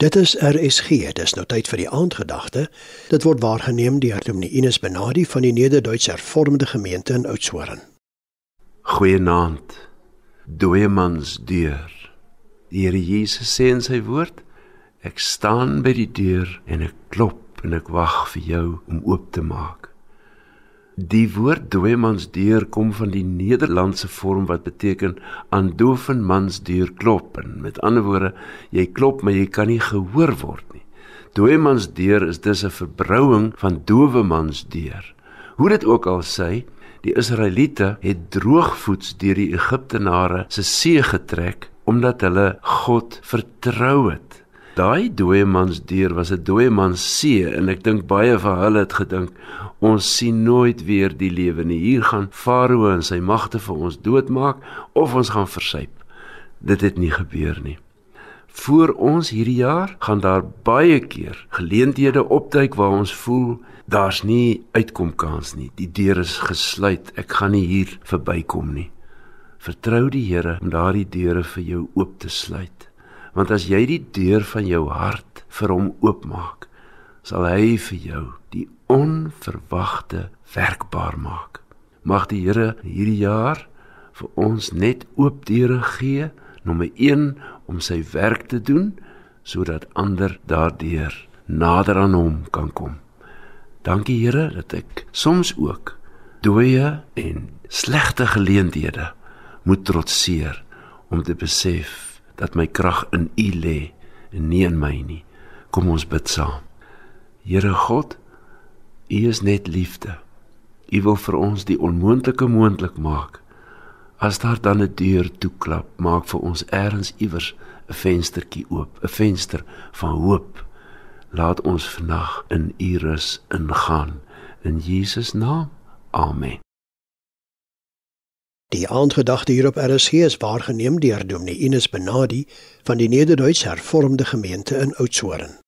Dit is RSG, dis nou tyd vir die aandgedagte. Dit word waargeneem deur Dominee Ines Benadi van die Nederduitse Hervormde Gemeente in Oudtshoorn. Goeienaand. Dooiemans deur. Die Here Jesus sê in sy woord: Ek staan by die deur en ek klop en ek wag vir jou om oop te maak. Die woord dooiemansdeur kom van die Nederlandse vorm wat beteken aan doofenmansdeur klop. En met ander woorde, jy klop maar jy kan nie gehoor word nie. Dooiemansdeur is dus 'n verbrouing van dowemansdeur. Hoe dit ook al sê, die Israeliete het droogvoets deur die Egiptenare se see getrek omdat hulle God vertrou het. Daai dooie mans deur was 'n dooie mans see en ek dink baie van hulle het gedink ons sien nooit weer die lewe nie. Hier gaan Farao en sy magte vir ons doodmaak of ons gaan versuip. Dit het nie gebeur nie. Voor ons hierdie jaar gaan daar baie keer geleenthede opduik waar ons voel daar's nie uitkomkans nie. Die deur is gesluit. Ek gaan nie hier verbykom nie. Vertrou die Here om daardie deure vir jou oop te sluit want as jy die deur van jou hart vir hom oopmaak, sal hy vir jou die onverwagte werkbaar maak. Mag die Here hierdie jaar vir ons net oop deure gee, nommer 1 om sy werk te doen sodat ander daardeur nader aan hom kan kom. Dankie Here dat ek soms ook dooie en slegte geleenthede moet trotseer om te besef dat my krag in U lê en nie in my nie. Kom ons bid saam. Here God, U is net liefde. U wil vir ons die onmoontlike moontlik maak. As daar dan 'n deur toeklap, maak vir ons eers iewers 'n venstertjie oop, 'n venster van hoop. Laat ons vandag in U rus ingaan in Jesus naam. Amen. Die aandgedagte hier op RSG is waargeneem deur Dominee Ines Benadi van die Nederduits Hervormde Gemeente in Oudtshoorn.